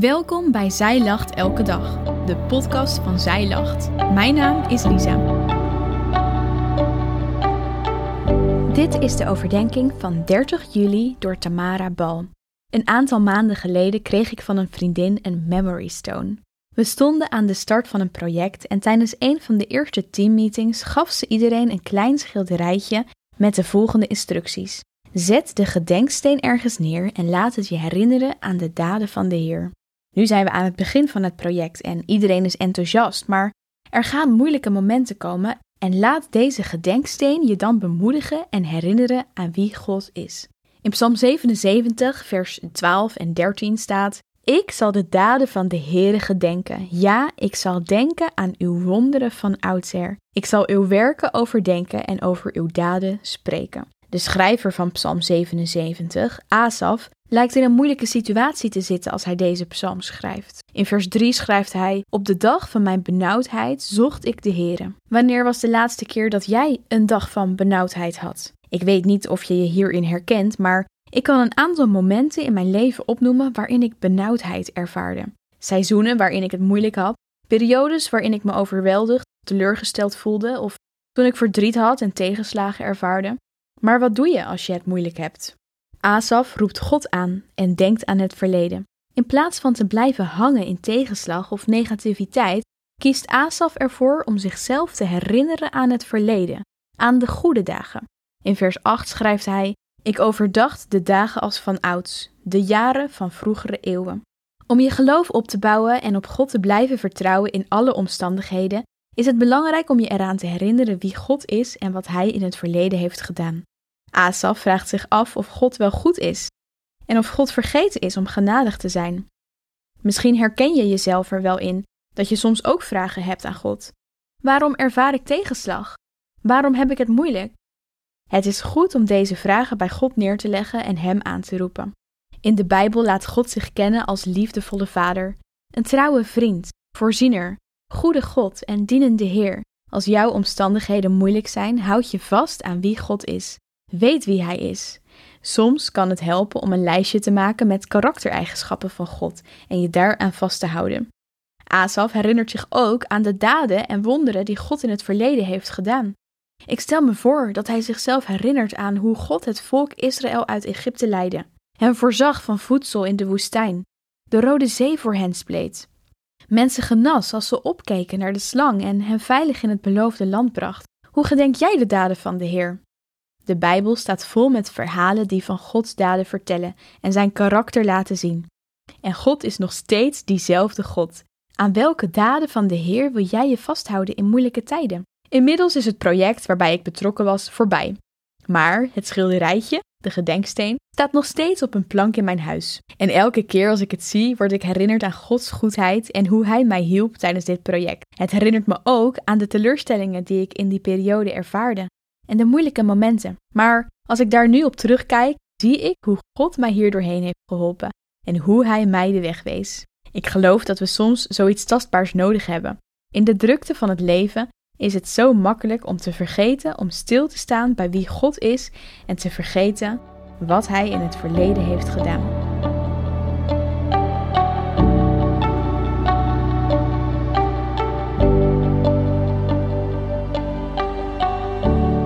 Welkom bij Zij Lacht Elke Dag, de podcast van Zij Lacht. Mijn naam is Lisa. Dit is de overdenking van 30 juli door Tamara Bal. Een aantal maanden geleden kreeg ik van een vriendin een memory stone. We stonden aan de start van een project en tijdens een van de eerste teammeetings gaf ze iedereen een klein schilderijtje met de volgende instructies. Zet de gedenksteen ergens neer en laat het je herinneren aan de daden van de Heer. Nu zijn we aan het begin van het project en iedereen is enthousiast, maar er gaan moeilijke momenten komen en laat deze gedenksteen je dan bemoedigen en herinneren aan wie God is. In Psalm 77, vers 12 en 13 staat: Ik zal de daden van de Heere gedenken. Ja, ik zal denken aan uw wonderen van oudsher. Ik zal uw werken overdenken en over uw daden spreken. De schrijver van Psalm 77, Asaf, lijkt in een moeilijke situatie te zitten als hij deze psalm schrijft. In vers 3 schrijft hij: Op de dag van mijn benauwdheid zocht ik de Heere. Wanneer was de laatste keer dat jij een dag van benauwdheid had? Ik weet niet of je je hierin herkent, maar ik kan een aantal momenten in mijn leven opnoemen waarin ik benauwdheid ervaarde. Seizoenen waarin ik het moeilijk had, periodes waarin ik me overweldigd, teleurgesteld voelde of toen ik verdriet had en tegenslagen ervaarde. Maar wat doe je als je het moeilijk hebt? Asaf roept God aan en denkt aan het verleden. In plaats van te blijven hangen in tegenslag of negativiteit, kiest Asaf ervoor om zichzelf te herinneren aan het verleden, aan de goede dagen. In vers 8 schrijft hij: Ik overdacht de dagen als van ouds, de jaren van vroegere eeuwen. Om je geloof op te bouwen en op God te blijven vertrouwen in alle omstandigheden, is het belangrijk om je eraan te herinneren wie God is en wat Hij in het verleden heeft gedaan. Asaf vraagt zich af of God wel goed is en of God vergeten is om genadig te zijn. Misschien herken je jezelf er wel in dat je soms ook vragen hebt aan God. Waarom ervaar ik tegenslag? Waarom heb ik het moeilijk? Het is goed om deze vragen bij God neer te leggen en Hem aan te roepen. In de Bijbel laat God zich kennen als liefdevolle Vader, een trouwe vriend, voorziener, goede God en dienende Heer. Als jouw omstandigheden moeilijk zijn, houd je vast aan wie God is. Weet wie Hij is. Soms kan het helpen om een lijstje te maken met karaktereigenschappen van God en je daaraan vast te houden. Asaf herinnert zich ook aan de daden en wonderen die God in het verleden heeft gedaan. Ik stel me voor dat hij zichzelf herinnert aan hoe God het volk Israël uit Egypte leidde, hem voorzag van voedsel in de woestijn, de Rode Zee voor hen spleet, mensen genas als ze opkeken naar de slang en hen veilig in het beloofde land bracht. Hoe gedenk jij de daden van de Heer? De Bijbel staat vol met verhalen die van Gods daden vertellen en zijn karakter laten zien. En God is nog steeds diezelfde God. Aan welke daden van de Heer wil jij je vasthouden in moeilijke tijden? Inmiddels is het project waarbij ik betrokken was voorbij. Maar het schilderijtje, de gedenksteen, staat nog steeds op een plank in mijn huis. En elke keer als ik het zie, word ik herinnerd aan Gods goedheid en hoe Hij mij hielp tijdens dit project. Het herinnert me ook aan de teleurstellingen die ik in die periode ervaarde en de moeilijke momenten. Maar als ik daar nu op terugkijk, zie ik hoe God mij hier doorheen heeft geholpen en hoe Hij mij de weg wees. Ik geloof dat we soms zoiets tastbaars nodig hebben. In de drukte van het leven is het zo makkelijk om te vergeten om stil te staan bij wie God is en te vergeten wat Hij in het verleden heeft gedaan.